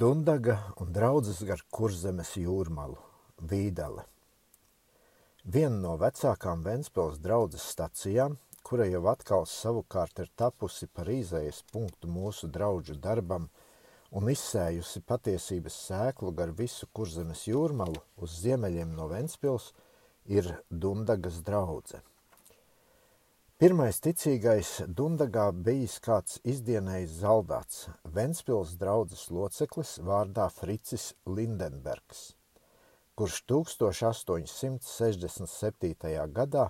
Dundaga un draudzes gar kurzemes jūrmalu - Vīdale. Viena no vecākām Ventspils draudzes stacijām, kura jau atkal savukārt ir tapusi par izējas punktu mūsu draudžu darbam un izsējusi patiesības sēklu gar visu kurzemes jūrmalu uz ziemeļiem no Ventspils, ir Dundagas draudze. Pirmais ticīgais Dundagā bijis kāds izdienējs zaldāts, Ventspils draudzes loceklis vārdā Fricis Lindenbergs, kurš 1867. gadā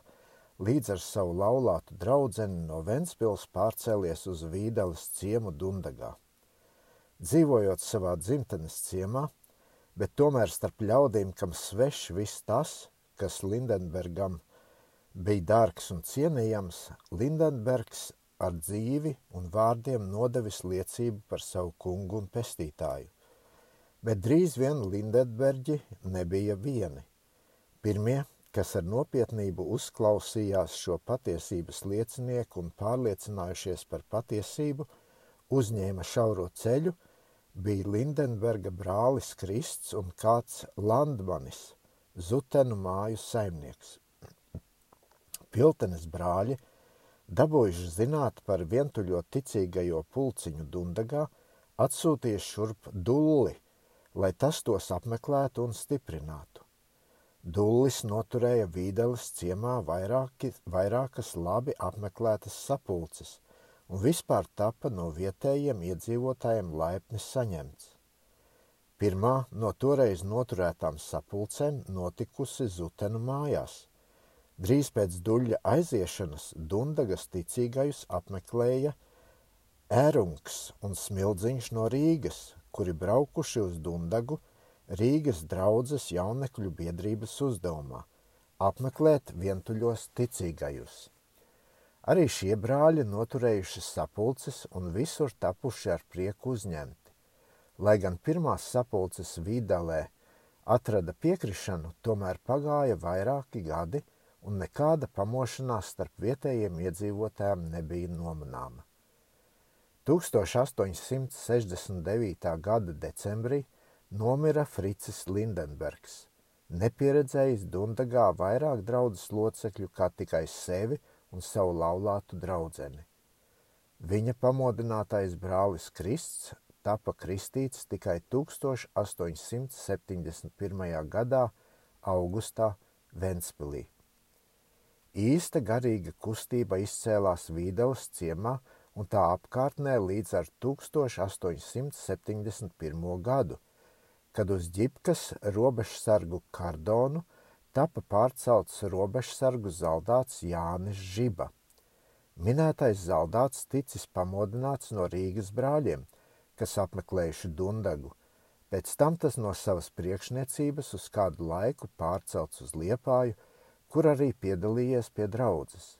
līdz ar savu laulātu draudzeni no Ventspils pārcēlies uz Vīdeles ciemu Dundagā. Dzīvojot savā dzimtenes ciemā, bet tomēr starp ļaudīm, kam svešs viss tas, kas Lindenbergam – bija dārgs un cienījams, Lindenbergs ar dzīvi un vārdiem nodevis liecību par savu kungu un pestītāju. Bet drīz vien Lindenbergi nebija vieni. Pirmie, kas ar nopietnību uzklausījās šo patiesības liecinieku un pārliecinājušies par patiesību, uzņēma šauro ceļu, bija Lindenberga brālis Krists un kāds Landmanis, Zutenu māju saimnieks. Piltenes brāļi, dabūjuši zināt par vientuļo ticīgajo pulciņu Dundagā, atsūtīja šurp dulli, lai tas tos apmeklētu un stiprinātu. Dullis noturēja Vīdeles ciemā vairāki, vairākas labi apmeklētas sapulces un vispār tapa no vietējiem iedzīvotājiem laipni saņemts. Pirmā no toreiz noturētām sapulcēm notikusi Zutenu mājās – Drīz pēc duļļa aiziešanas Dundagas ticīgajus apmeklēja Ērungs un Smildziņš no Rīgas, kuri braukuši uz Dundagu Rīgas draudzes jaunekļu biedrības uzdevumā – apmeklēt vientuļos ticīgajus. Arī šie brāļi noturējuši sapulces un visur tapuši ar prieku uzņemti. Lai gan pirmās sapulces Vīdalē atrada piekrišanu, tomēr pagāja vairāki gadi – un nekāda pamošanās starp vietējiem iedzīvotājiem nebija nomanāma. 1869. gada decembrī nomira Fricis Lindenbergs, nepieredzējis Dundagā vairāk draudzes locekļu kā tikai sevi un savu laulātu draudzeni. Viņa pamodinātais brālis Krists tapa kristīts tikai 1871. gadā augustā Ventspilī. Īsta garīga kustība izcēlās Vīdavas ciemā un tā apkārtnē līdz ar 1871. gadu, kad uz ģipkas robežsargu kardonu tapa pārcelts robežsargu zaldāts Jānis Žiba. Minētais zaldāts ticis pamodināts no Rīgas brāļiem, kas apmeklējuši Dundagu. Pēc tam tas no savas priekšniecības uz kādu laiku pārcelts uz Liepāju – kur arī piedalījies pie draudzes.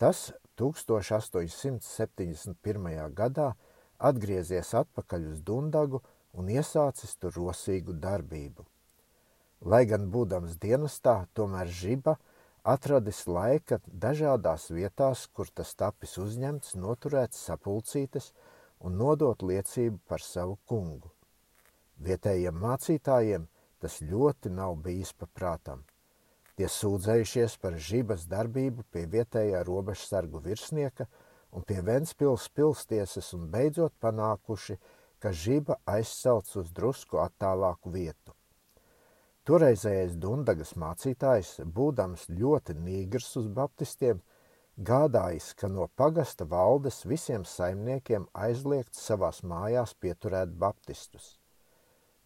Tas 1871. gadā atgriezies atpakaļ uz Dundagu un iesācis tur rosīgu darbību. Lai gan būdams dienestā, tomēr žiba atradis laika dažādās vietās, kur tas tapis uzņemts, noturēt sapulcītes un nodot liecību par savu kungu. Vietējiem mācītājiem tas ļoti nav bijis paprātam. Tie sūdzējušies par žibas darbību pie vietējā robežsargu virsnieka un pie Ventspils pilstiesas un beidzot panākuši, ka žiba aizcelts uz drusku attālāku vietu. Toreizējais Dundagas mācītājs, būdams ļoti nīgrs uz baptistiem, gādājis, ka no pagasta valdes visiem saimniekiem aizliegts savās mājās pieturēt baptistus.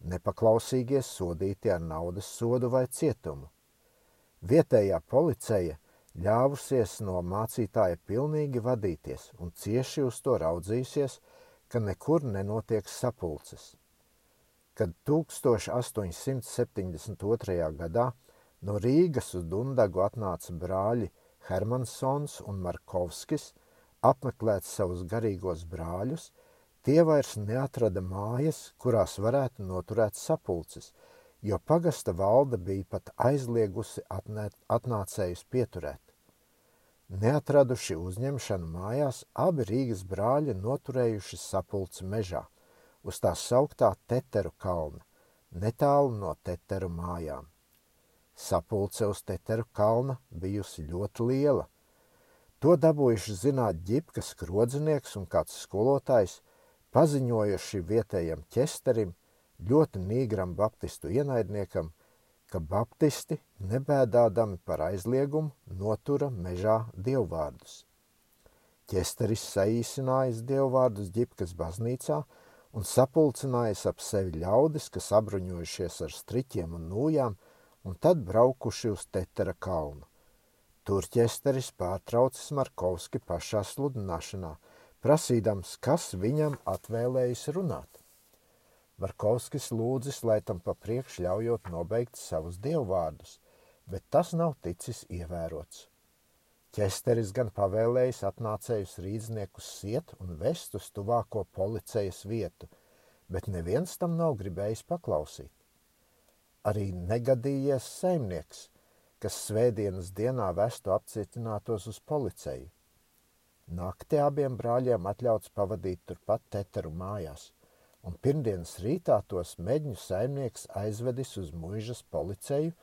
Nepaklausīgie sodīti ar naudas sodu vai cietumu. Vietējā policija ļāvusies no mācītāja pilnīgi vadīties un cieši uz to raudzījusies, ka nekur nenotiek sapulces. Kad 1872. gadā no Rīgas uz Dundagu atnāca brāļi Hermansons un Markovskis apmeklēt savus garīgos brāļus, tie vairs neatrada mājas, kurās varētu noturēt sapulces – jo pagasta valde bija pat aizliegusi atnācējus pieturēt. Neatraduši uzņemšanu mājās, abi Rīgas brāļi noturējuši sapulci mežā uz tā sauktā Teteru kalna, netālu no Teteru mājām. Sapulce uz Teteru kalna bijusi ļoti liela. To dabūjuši zināt ģipkas krodzinieks un kāds skolotājs, paziņojuši vietējam ķesterim, ļoti nīgram baptistu ienaidniekam, ka baptisti, nebēdādami par aizliegumu, notura mežā dievvvārdus. Ķesteris saīsinājis dievvvārdus ģipkas baznīcā un sapulcinājis ap sevi ļaudis, kas abruņojušies ar striķiem un nūjām, un tad braukuši uz Tetera kalnu. Tur ķesteris pārtraucis Markovski pašā sludināšanā, prasīdams, kas viņam atvēlējis runāt. Markovskis lūdzis, lai tam pa priekš ļaujot nobeigt savus dievvvārdus, bet tas nav ticis ievērots. Ķesteris gan pavēlējis atnācējus rīzniekus siet un vest uz tuvāko policijas vietu, bet neviens tam nav gribējis paklausīt. Arī negadījies saimnieks, kas svētdienas dienā vestu apcietinātos uz policiju. Naktī abiem brāļiem atļauts pavadīt turpat teteru mājās, un pirmdienas rītā tos meģņu saimnieks aizvedis uz muižas policiju,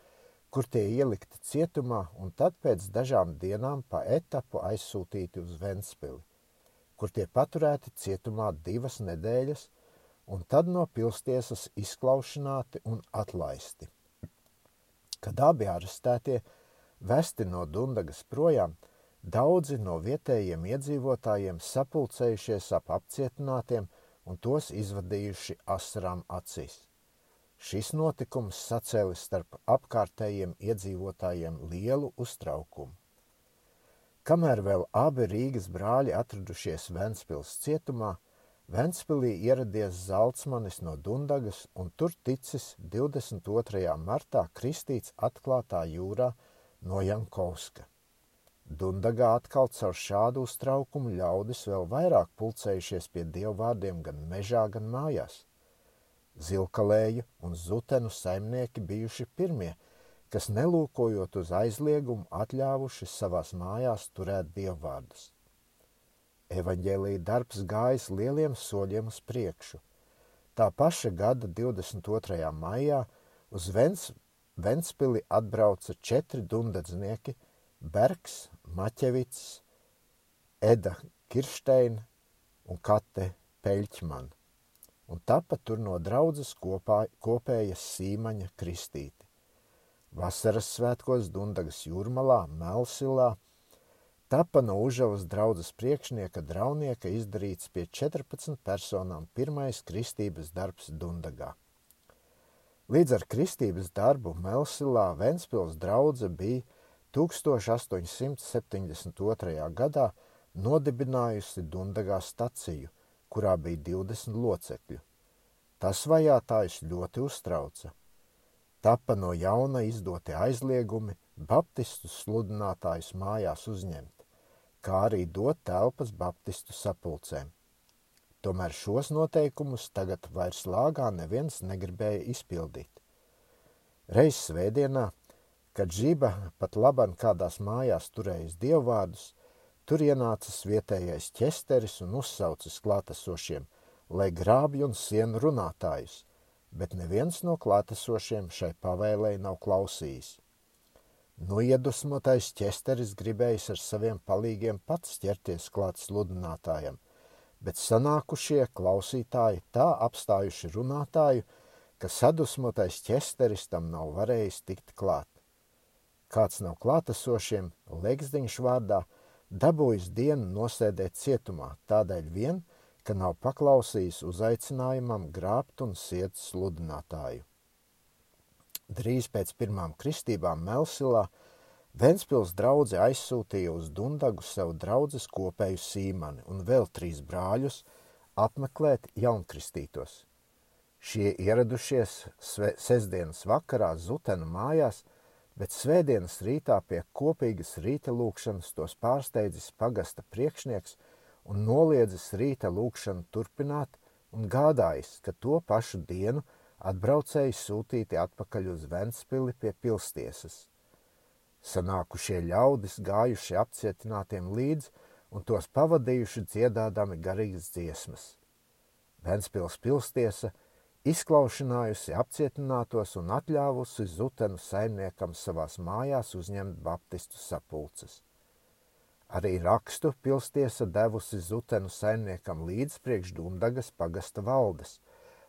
kur tie ielikti cietumā un tad pēc dažām dienām pa etapu aizsūtīti uz Ventspili, kur tie paturēti cietumā divas nedēļas un tad no pilstiesas izklaušanāti un atlaisti. Kad abi arestētie vesti no Dundagas projām, daudzi no vietējiem iedzīvotājiem sapulcējušies ap apcietinātiem un tos izvadījuši asarām acīs. Šis notikums sacēlis starp apkārtējiem iedzīvotājiem lielu uztraukumu. Kamēr vēl abi Rīgas brāļi atradušies Ventspils cietumā, Ventspilī ieradies Zaltsmanis no Dundagas un tur ticis 22. martā kristīts atklātā jūrā no Jankovska. Dundagā atkal caur šādu uztraukumu ļaudis vēl vairāk pulcējušies pie dievvvārdiem gan mežā, gan mājās. Zilkalēju un Zutenu saimnieki bijuši pirmie, kas nelūkojot uz aizliegumu atļāvuši savās mājās turēt dievvvārdus. Evaņģēlīja darbs gājis lieliem soļiem uz priekšu. Tā paša gada 22. maijā uz Vents, Ventspili atbrauca četri dundadznieki – Bergs, Maķevits, Eda Kirsteina un Kate Peļķmana un tapa tur no draudzes kopā, kopējas sīmaņa kristīti. Vasaras svētkos Dundagas jūrmalā, Melsilā, tapa no Užavas draudzes priekšnieka draunieka izdarīts pie 14 personām pirmais kristības darbs Dundagā. Līdz ar kristības darbu Melsilā Ventspils draudze bija 1872. gadā nodibinājusi Dundagā staciju – kurā bija 20 locekļu. Tas vajātājs ļoti uztrauca. Tapa no jauna izdoti aizliegumi baptistu sludinātājus mājās uzņemt, kā arī dot telpas baptistu sapulcēm. Tomēr šos noteikumus tagad vairs lāgā neviens negribēja izpildīt. Reiz svētdienā, kad žiba pat laban kādās mājās turējis dievvvārdus, Tur ienācis vietējais ķesteris un uzsaucis klātesošiem, lai grābj un sien runātājus, bet neviens no klātesošiem šai pavēlei nav klausījis. Nu iedusmotais ķesteris gribējis ar saviem palīgiem pats ķerties klāt sludinātājam, bet sanākušie klausītāji tā apstājuši runātāju, ka sadusmotais ķesteris tam nav varējis tikt klāt. Kāds nav klātesošiem, Legsdiņš vārdā – dabūjis dienu nosēdēt cietumā, tādēļ vien, ka nav paklausījis uzaicinājumam grābt un siet sludinātāju. Drīz pēc pirmām kristībām Melsilā Ventspils draudze aizsūtīja uz Dundagu savu draudzes kopēju sīmani un vēl trīs brāļus apmeklēt jaunkristītos. Šie ieradušies sestdienas vakarā Zutenu mājās – bet svētdienas rītā pie kopīgas rīta lūkšanas tos pārsteidzis pagasta priekšnieks un noliedzis rīta lūkšanu turpināt un gādājis, ka to pašu dienu atbraucēji sūtīti atpakaļ uz Ventspili pie pilstiesas. Sanākušie ļaudis gājuši apcietinātiem līdz un tos pavadījuši dziedādami garīgas dziesmas. Ventspils pilstiesa izklaušinājusi apcietinātos un atļāvusi Zutenu saimniekam savās mājās uzņemt baptistu sapulces. Arī rakstu pilstiesa devusi Zutenu saimniekam līdz priekš Dundagas pagasta valdes,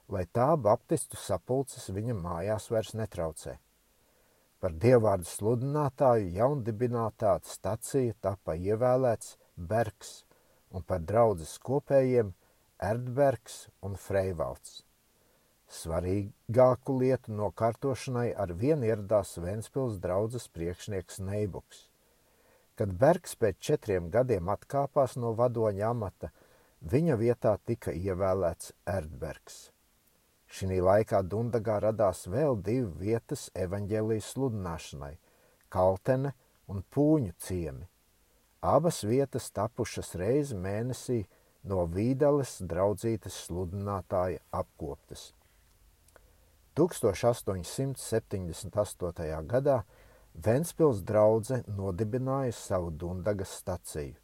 lai tā baptistu sapulces viņa mājās vairs netraucē. Par dievvvārdu sludinātāju jaundibinātā stacija tapa ievēlēts Bergs un par draudzes kopējiem Erdbergs un Freivalds. Svarīgāku lietu nokārtošanai ar vienu ieradās Ventspils draudzes priekšnieks Neibuks. Kad Bergs pēc četriem gadiem atkāpās no vadoņa amata, viņa vietā tika ievēlēts Erdbergs. Šī laikā Dundagā radās vēl divi vietas evaņģēlijas sludināšanai - Kaltene un Pūņu ciemi. Abas vietas tapušas reizi mēnesī no Vīdales draudzītes sludinātāja apkoptas. 1878. gadā Ventspils draudze nodibināja savu Dundagas staciju,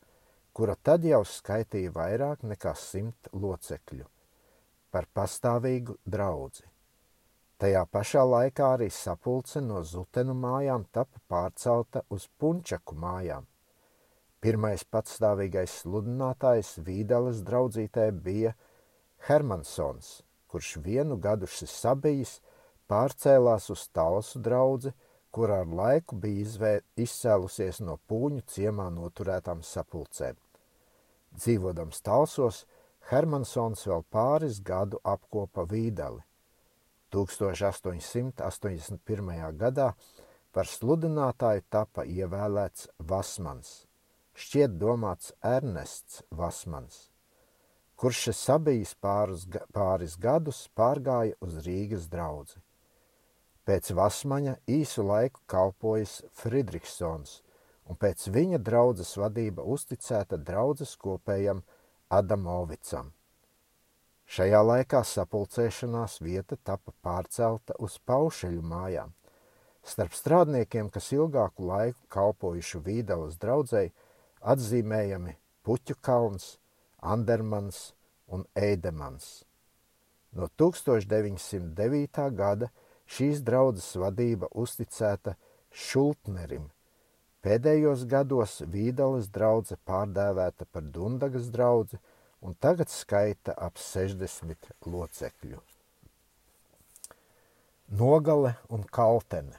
kura tad jau skaitīja vairāk nekā simt locekļu, par pastāvīgu draudzi. Tajā pašā laikā arī sapulce no Zutenu mājām tapa pārcelta uz Punčaku mājām. Pirmais patstāvīgais sludinātājs Vīdeles draudzītē bija Hermansons – kurš vienu gadu šis sabijis, pārcēlās uz Talsu draudzi, kur ar laiku bija izvē, izcēlusies no pūņu ciemā noturētām sapulcēm. Dzīvodams Talsos, Hermansons vēl pāris gadu apkopa Vīdeli. 1881. gadā par sludinātāju tapa ievēlēts Vasmans, šķiet domāts Ernests Vasmans kurš sabijis pāris, pāris gadus pārgāja uz Rīgas draudzi. Pēc Vasmaņa īsu laiku kalpojis Friedrichsons, un pēc viņa draudzes vadība uzticēta draudzes kopējam Adamovicam. Šajā laikā sapulcēšanās vieta tapa pārcelta uz paušeļu mājām. Starp strādniekiem, kas ilgāku laiku kalpojuši Vīdelas draudzēji, atzīmējami Puķu kalns, Andermans un Eidemans. No 1909. gada šīs draudzes vadība uzticēta Šultnerim. Pēdējos gados Vīdales draudze pārdēvēta par Dundagas draudzi un tagad skaita ap 60 locekļu. Nogale un Kaltene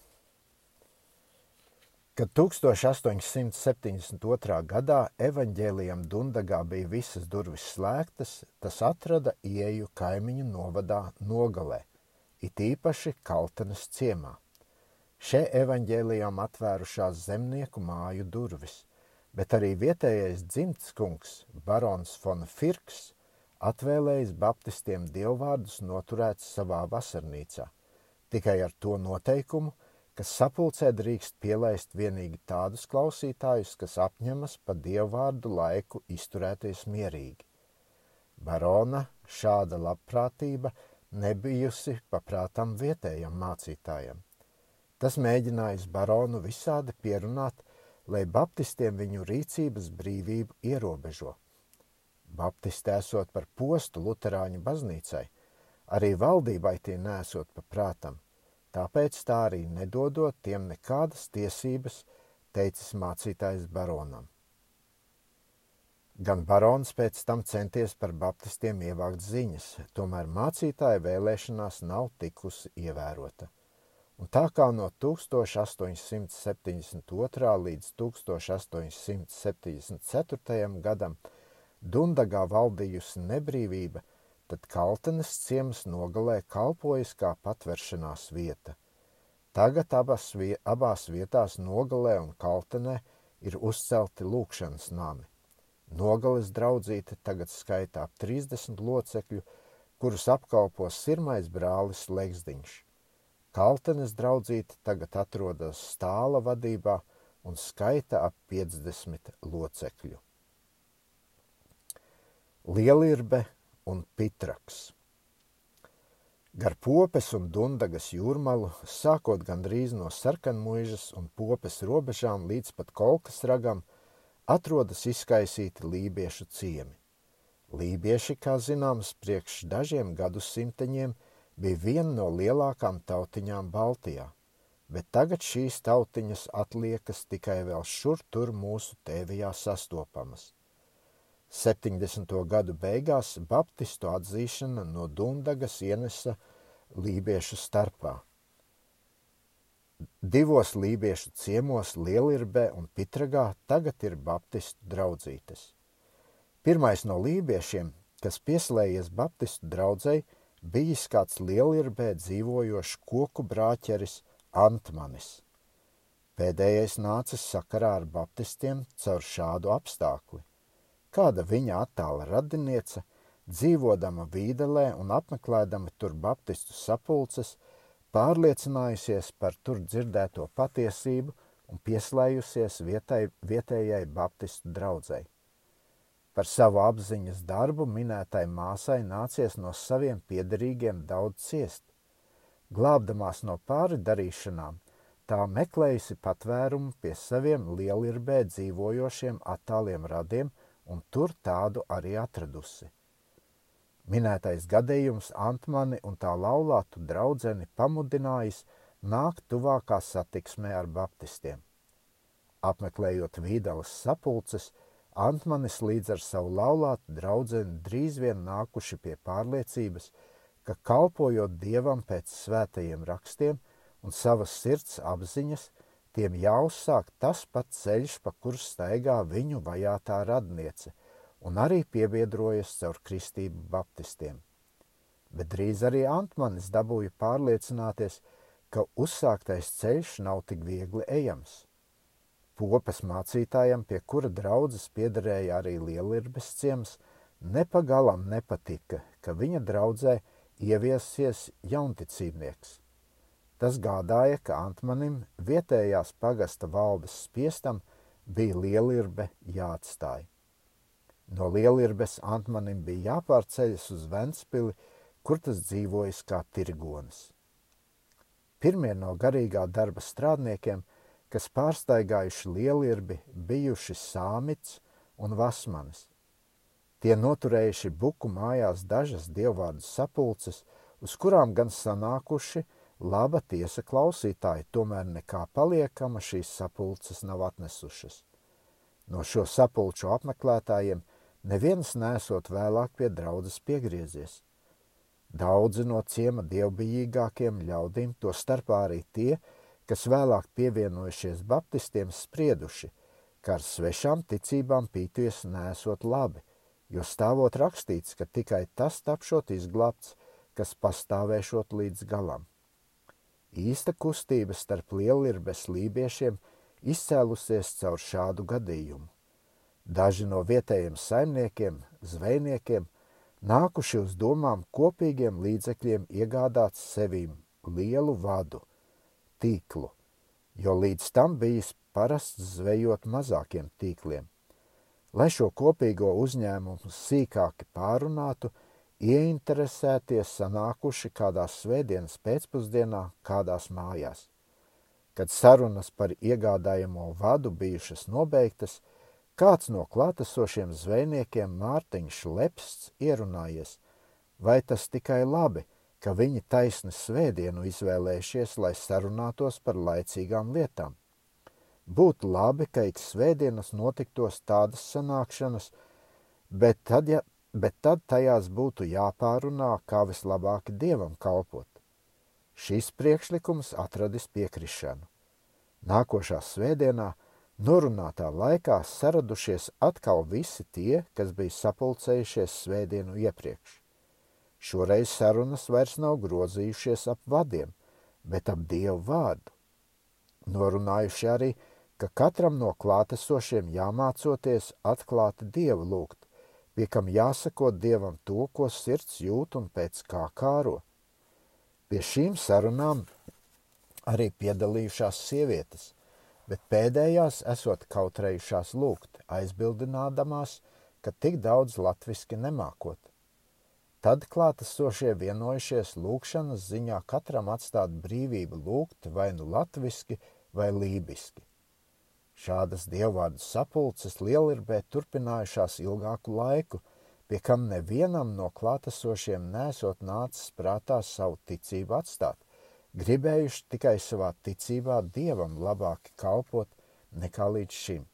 Kad 1872. gadā evaņģēlijam Dundagā bija visas durvis slēgtas, tas atrada ieju kaimiņu novadā Nogalē, it īpaši Kaltenes ciemā. Šie evaņģēlijām atvērušās zemnieku māju durvis, bet arī vietējais dzimtskungs, barons von Firks, atvēlējis baptistiem dievvvārdus noturēt savā vasarnīcā, tikai ar to noteikumu, ka sapulcē drīkst pielaist vienīgi tādus klausītājus, kas apņemas pa dievvvārdu laiku izturēties mierīgi. Barona šāda labprātība nebijusi paprātam vietējam mācītājam. Tas mēģinājis baronu visādi pierunāt, lai baptistiem viņu rīcības brīvību ierobežo. Baptisti esot par postu luterāņu baznīcai, arī valdībai tie nesot pa prātam – Tāpēc tā arī nedodot tiem nekādas tiesības, teicis mācītājs baronam. Gan barons pēc tam centies par baptistiem ievākt ziņas, tomēr mācītāja vēlēšanās nav tikusi ievērota. Un tā kā no 1872. līdz 1874. gadam Dundagā valdījusi nebrīvība, tad Kaltenes ciemas nogalē kalpojas kā patveršanās vieta. Tagad abas, abās vietās nogalē un Kaltenē ir uzcelti lūkšanas nami. Nogales draudzīte tagad skaitā ap 30 locekļu, kurus apkalpo sirmais brālis Legsdiņš. Kaltenes draudzīte tagad atrodas stāla vadībā un skaita ap 50 locekļu. Lielirbe un Pitraks. Gar popes un dundagas jūrmalu, sākot gandrīz no sarkanmuižas un popes robežām līdz pat kolkas ragam, atrodas izkaisīti lībiešu ciemi. Lībieši, kā zināms, priekš dažiem gadsimteņiem bija viena no lielākām tautiņām Baltijā, bet tagad šīs tautiņas atliekas tikai vēl šur tur mūsu tēvijā sastopamas. 70. gadu beigās baptistu atzīšana no Dundagas ienesa lībiešu starpā. Divos lībiešu ciemos Lielirbē un Pitragā tagad ir baptistu draudzītes. Pirmais no lībiešiem, kas pieslējies baptistu draudzei, bijis kāds Lielirbē dzīvojošs koku brāķeris Antmanis. Pēdējais nācis sakarā ar baptistiem caur šādu apstākli kāda viņa attāla radiniece, dzīvodama Vīdelē un apmeklēdama tur baptistu sapulces, pārliecinājusies par tur dzirdēto patiesību un pieslējusies vietai, vietējai baptistu draudzei. Par savu apziņas darbu minētai māsai nācies no saviem piederīgiem daudz ciest. Glābdamās no pāri darīšanām, tā meklējusi patvērumu pie saviem lielirbē dzīvojošiem attāliem radiem un tur tādu arī atradusi. Minētais gadījums Antmani un tā laulātu draudzeni pamudinājis nākt tuvākā satiksmē ar baptistiem. Apmeklējot Vīdalas sapulces, Antmanis līdz ar savu laulātu draudzeni drīz vien nākuši pie pārliecības, ka kalpojot Dievam pēc svētajiem rakstiem un savas sirds apziņas – Tiem jāuzsāk tas pats ceļš, pa kur staigā viņu vajātā radniece, un arī piebiedrojas caur kristību baptistiem. Bet drīz arī Antmanis dabūja pārliecināties, ka uzsāktais ceļš nav tik viegli ejams. Popas mācītājam, pie kura draudzes piederēja arī Lielirbes ciems, nepagalam nepatika, ka viņa draudzē ieviesies jaunticībnieks. Tas gādāja, ka Antmanim vietējās pagasta valdes spiestam bija lielirbe jāatstāj. No lielirbes Antmanim bija jāpārceļas uz Ventspili, kur tas dzīvojas kā tirgonis. Pirmie no garīgā darba strādniekiem, kas pārstaigājuši lielirbi, bijuši Sāmits un Vasmanis. Tie noturējuši buku mājās dažas dievvvārdu sapulces, uz kurām gan sanākuši – Laba tiesa klausītāji, tomēr nekā paliekama šīs sapulces nav atnesušas. No šo sapulču apmeklētājiem neviens nesot vēlāk pie draudzes piegriezies. Daudzi no ciema dievbijīgākiem ļaudīm, to starpā arī tie, kas vēlāk pievienojušies baptistiem, sprieduši, ka ar svešām ticībām pīties nesot labi, jo stāvot rakstīts, ka tikai tas tapšot izglābts, kas pastāvēšot līdz galam. Īsta kustība starp lielirbes lībiešiem izcēlusies caur šādu gadījumu. Daži no vietējiem saimniekiem, zvejniekiem, nākuši uz domām kopīgiem līdzekļiem iegādāt sevīm lielu vadu, tīklu, jo līdz tam bijis parasts zvejot mazākiem tīkliem. Lai šo kopīgo uzņēmumu sīkāki pārunātu, ieinteresēties sanākuši kādā svētdienas pēcpusdienā kādās mājās. Kad sarunas par iegādājamo vadu bijušas nobeigtas, kāds no klātesošiem zvejniekiem Mārtiņš Lepsts ierunājies, vai tas tikai labi, ka viņi taisni svētdienu izvēlējušies, lai sarunātos par laicīgām lietām. Būtu labi, ka ik svētdienas notiktos tādas sanākšanas, bet tad, ja bet tad tajās būtu jāpārunā, kā vislabāk dievam kalpot. Šīs priekšlikums atradis piekrišanu. Nākošā svētdienā, norunātā laikā, saradušies atkal visi tie, kas bija sapulcējušies svētdienu iepriekš. Šoreiz sarunas vairs nav grozījušies ap vadiem, bet ap dievu vārdu. Norunājuši arī, ka katram no klātesošiem jāmācoties atklāti dievu lūgt, pie kam jāsako Dievam to, ko sirds jūt un pēc kā kāro. Pie šīm sarunām arī piedalījušās sievietes, bet pēdējās esot kautrējušās lūgt, aizbildinādamās, ka tik daudz latviski nemākot. Tad klātesošie vienojušies lūkšanas ziņā katram atstāt brīvību lūgt vai nu latviski vai lībiski. Šādas dievvvārdu sapulces lielirbē turpinājušās ilgāku laiku, pie kam nevienam no klātesošiem nesot nācis prātā savu ticību atstāt, gribējuši tikai savā ticībā dievam labāk kalpot nekā līdz šim.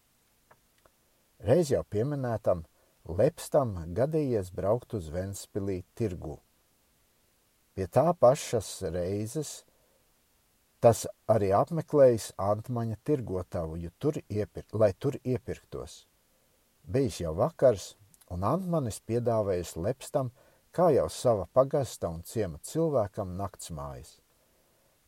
Reiz jau pieminētam, Lepstam gadījies braukt uz Ventspilī tirgu. Pie tā pašas reizes tas arī apmeklējis Antmaņa tirgotavu, tur iepir, lai tur iepirktos. Bijis jau vakars, un Antmanis piedāvājis Lepstam, kā jau sava pagasta un ciema cilvēkam naktsmājas.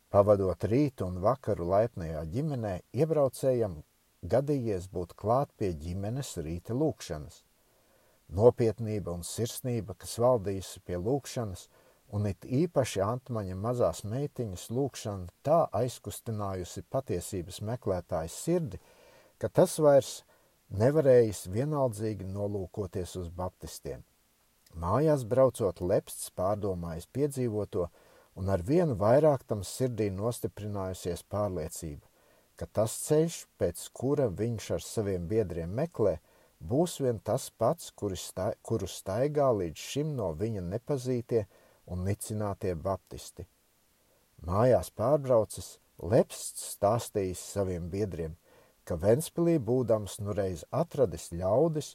Pavadot rītu un vakaru laipnajā ģimenē, iebraucējam gadījies būt klāt pie ģimenes rīta lūkšanas. Nopietnība un sirsnība, kas valdījusi pie lūkšanas, un it īpaši Antmaņa mazās meitiņas lūkšana tā aizkustinājusi patiesības meklētājas sirdi, ka tas vairs nevarējis vienaldzīgi nolūkoties uz baptistiem. Mājās braucot lepsts pārdomājis piedzīvoto un ar vienu vairāk tam sirdī nostiprinājusies pārliecība, ka tas ceļš, pēc kura viņš ar saviem biedriem meklē, būs vien tas pats, kuru staigā līdz šim no viņa nepazītie un nicinātie baptisti. Mājās pārbraucis, lepsts stāstījis saviem biedriem – ka Ventspilī būdams nu reiz atradis ļaudis,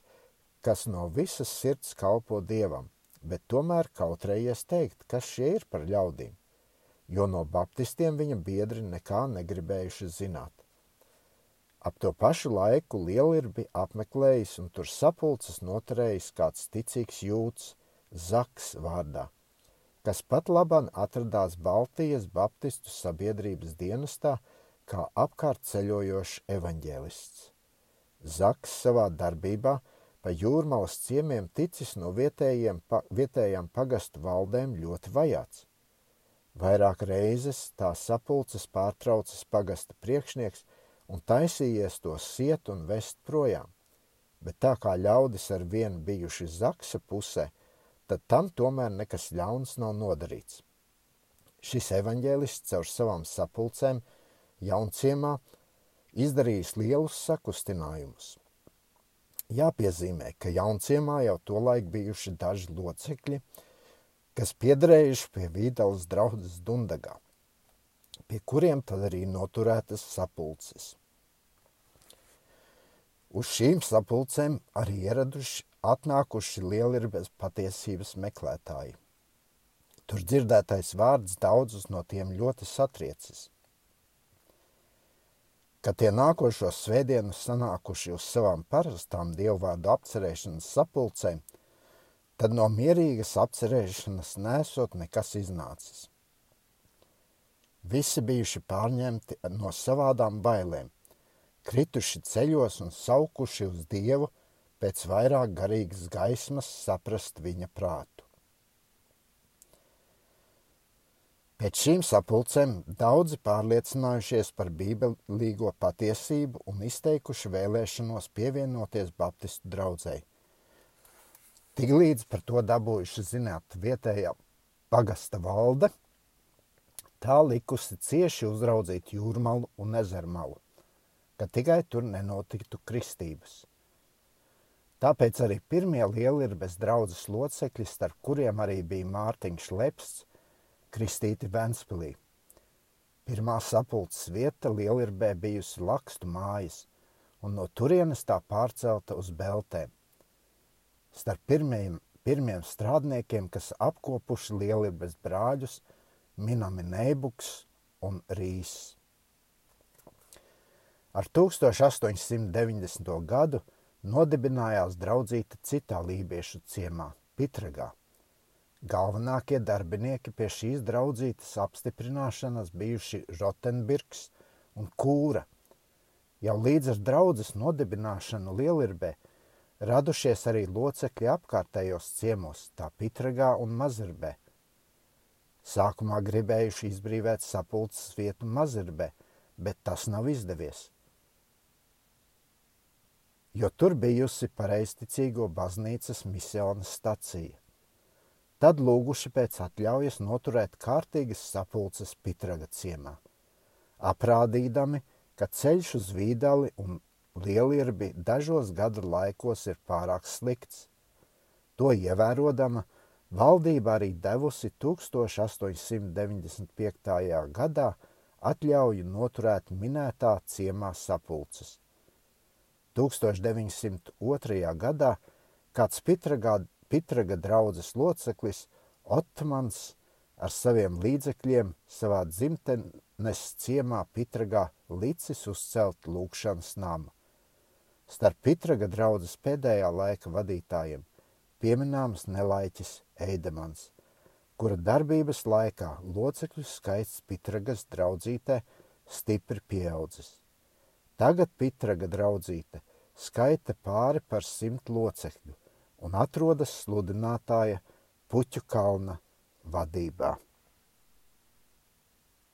kas no visas sirds kalpo dievam, bet tomēr kautrējies teikt, kas šie ir par ļaudīm, jo no baptistiem viņa biedri nekā negribējuši zināt. Ap to pašu laiku lielirbi apmeklējis un tur sapulces noturējis kāds ticīgs jūts, Zaks vārdā, kas pat laban atradās Baltijas Baptistu sabiedrības dienestā, kā apkārt ceļojošs evaņģēlists. Zaks savā darbībā pa jūrmalas ciemiem ticis no vietējiem, pa, vietējām pagastu valdēm ļoti vajāts. Vairāk reizes tā sapulces pārtraucis pagasta priekšnieks un taisījies to siet un vest projām, bet tā kā ļaudis ar vienu bijuši zaksa pusē, tad tam tomēr nekas ļauns nav nodarīts. Šis evaņģēlists caur savām sapulcēm – Jaunciemā izdarījis lielus sakustinājumus. Jāpiezīmē, ka Jaunciemā jau tolaik bijuši daži locekļi, kas piederējuši pie Vīdales draudzes Dundagā, pie kuriem tad arī noturētas sapulces. Uz šīm sapulcēm arī ieraduši atnākuši lielirbes patiesības meklētāji. Tur dzirdētais vārds daudzus no tiem ļoti satriecis ka tie nākošos svētdienus sanākuši uz savām parastām dievvvārdu apcerēšanas sapulcēm, tad no mierīgas apcerēšanas nesot nekas iznācis. Visi bijuši pārņemti no savādām bailēm, krituši ceļos un saukuši uz Dievu pēc vairāk garīgas gaismas saprast viņa prātu. Pēc šīm sapulcēm daudzi pārliecinājušies par bībelīgo patiesību un izteikuši vēlēšanos pievienoties Baptistu draudzēji. Tiklīdz par to dabūjuši zināt vietējā pagasta valde, tā likusi cieši uzraudzīt jūrmalu un ezermalu, ka tikai tur nenotiktu kristības. Tāpēc arī pirmie lielirbes draudzes locekļi, starp kuriem arī bija Mārtiņš Lepsts, kristīti Ventspilī. Pirmā sapulces vieta Lielirbē bijusi lakstu mājas, un no turienes tā pārcelta uz Beltēm. Starp pirmiem, pirmiem strādniekiem, kas apkopuši Lielirbes brāļus, minami Neibuks un Rīs. Ar 1890. gadu nodibinājās draudzīta citā lībiešu ciemā, Pitragā. Galvenākie darbinieki pie šīs draudzītes apstiprināšanas bijuši Rotenbirgs un Kūra. Jau līdz ar draudzes nodibināšanu Lielirbē radušies arī locekļi apkārtējos ciemos, tā Pitragā un Mazirbē. Sākumā gribējuši izbrīvēt sapulces vietu Mazirbē, bet tas nav izdevies. Jo tur bijusi pareizticīgo baznīcas misionas stacija tad lūguši pēc atļaujas noturēt kārtīgas sapulces Pitraga ciemā, aprādīdami, ka ceļš uz Vīdali un Lielirbi dažos gadu laikos ir pārāk slikts. To ievērojama valdība arī devusi 1895. gadā atļauju noturēt minētā ciemā sapulces. 1902. gadā kāds Pitragā, Pitraga draudzes loceklis Otmans ar saviem līdzekļiem savā dzimtenes ciemā Pitragā licis uzcelt lūkšanas namu. Starp Pitraga draudzes pēdējā laika vadītājiem piemināms nelaiķis Eidemans, kura darbības laikā locekļu skaits Pitragas draudzītē stipri pieaudzis. Tagad Pitraga draudzīte skaita pāri par simt locekļu un atrodas sludinātāja Puķu kalna vadībā.